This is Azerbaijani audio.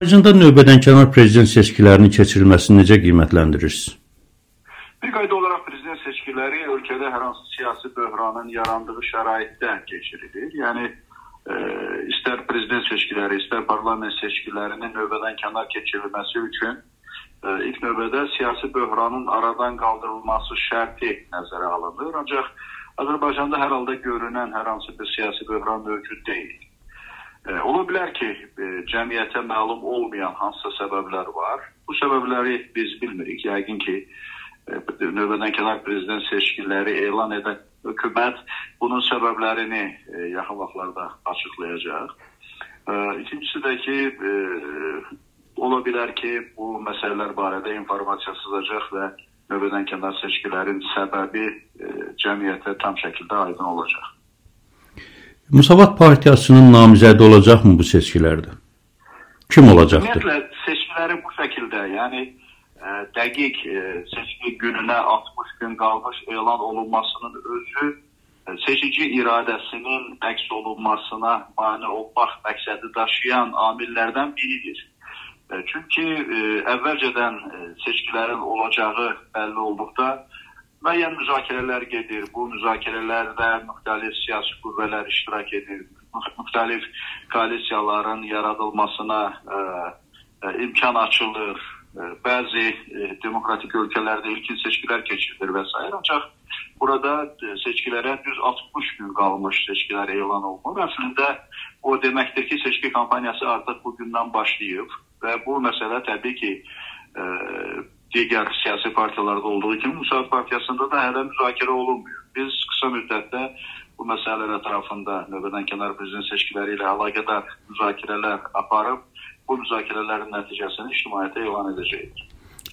Azərbaycanda növbədənkənar prezident seçkilərinin keçirilməsini necə qiymətləndirirsiniz? Bir qayda olaraq prezident seçkiləri ölkədə hər hansı siyasi böhranın yarandığı şəraitdə keçirilir. Yəni e, istər prezident seçkiləri, istər parlament seçkilərinin növbədən kənar keçirilməsi üçün e, ilk növbədə siyasi böhranın aradan qaldırılması şərti nəzərə alınır. Ancaq Azərbaycanda hər halda görünən hər hansı bir siyasi böhran mövcud deyil. E, ola bilər ki, e, cəmiyyətə məlum olmayan hansısa səbəblər var. Bu səbəbləri biz bilmirik. Yəqin ki, e, növbədən kənar prezident seçkiləri elan edən hökumət bunun səbəblərini yaxın vaxtlarda açıqlayacaq. İkincisi də ki, ola bilər ki, bu məsələlər barədə informasiya sızacaq və növbədən kənar seçkilərin səbəbi cəmiyyətə tam şəkildə aydın olacaq. Müsavat Partiyasının namizədi olacaqmı bu seçkilərdə? Kim olacaqdır? Ümumiyyətlə seçkilərin bu şəkildə, yəni ə, e, dəqiq ə, e, seçki gününə 60 gün qalmış elan olunmasının özü ə, e, seçici iradəsinin əks olunmasına mane olmaq məqsədi daşıyan amillərdən biridir. Ə, çünki ə, əvvəlcədən ə, seçkilərin olacağı bəlli olduqda müəyyən müzakirələr gedir. Bu müzakirələrdə müxtəlif siyasi qüvvələr iştirak edir. Müxtəlif koalisiyaların yaradılmasına ə, ə, imkan açılır. Ə, bəzi ə, demokratik ölkələrdə ilkin seçkilər keçirilir və s. Ancaq burada seçkilərə düz 60 gün qalmış seçkilər elan olunur. Əslində o deməkdir ki, seçki kampaniyası artıq bu gündən başlayıb və bu məsələ təbii ki, ə, digər siyasi partiyalarda olduğu kimi Müsavat Partiyasında da hələ müzakirə olunmuyor. Biz qısa müddətdə bu məsələlər ətrafında növbədən kənar prezident seçkiləri ilə əlaqədar müzakirələr aparıb bu müzakirələrin nəticəsini ictimaiyyətə elan edəcəyik.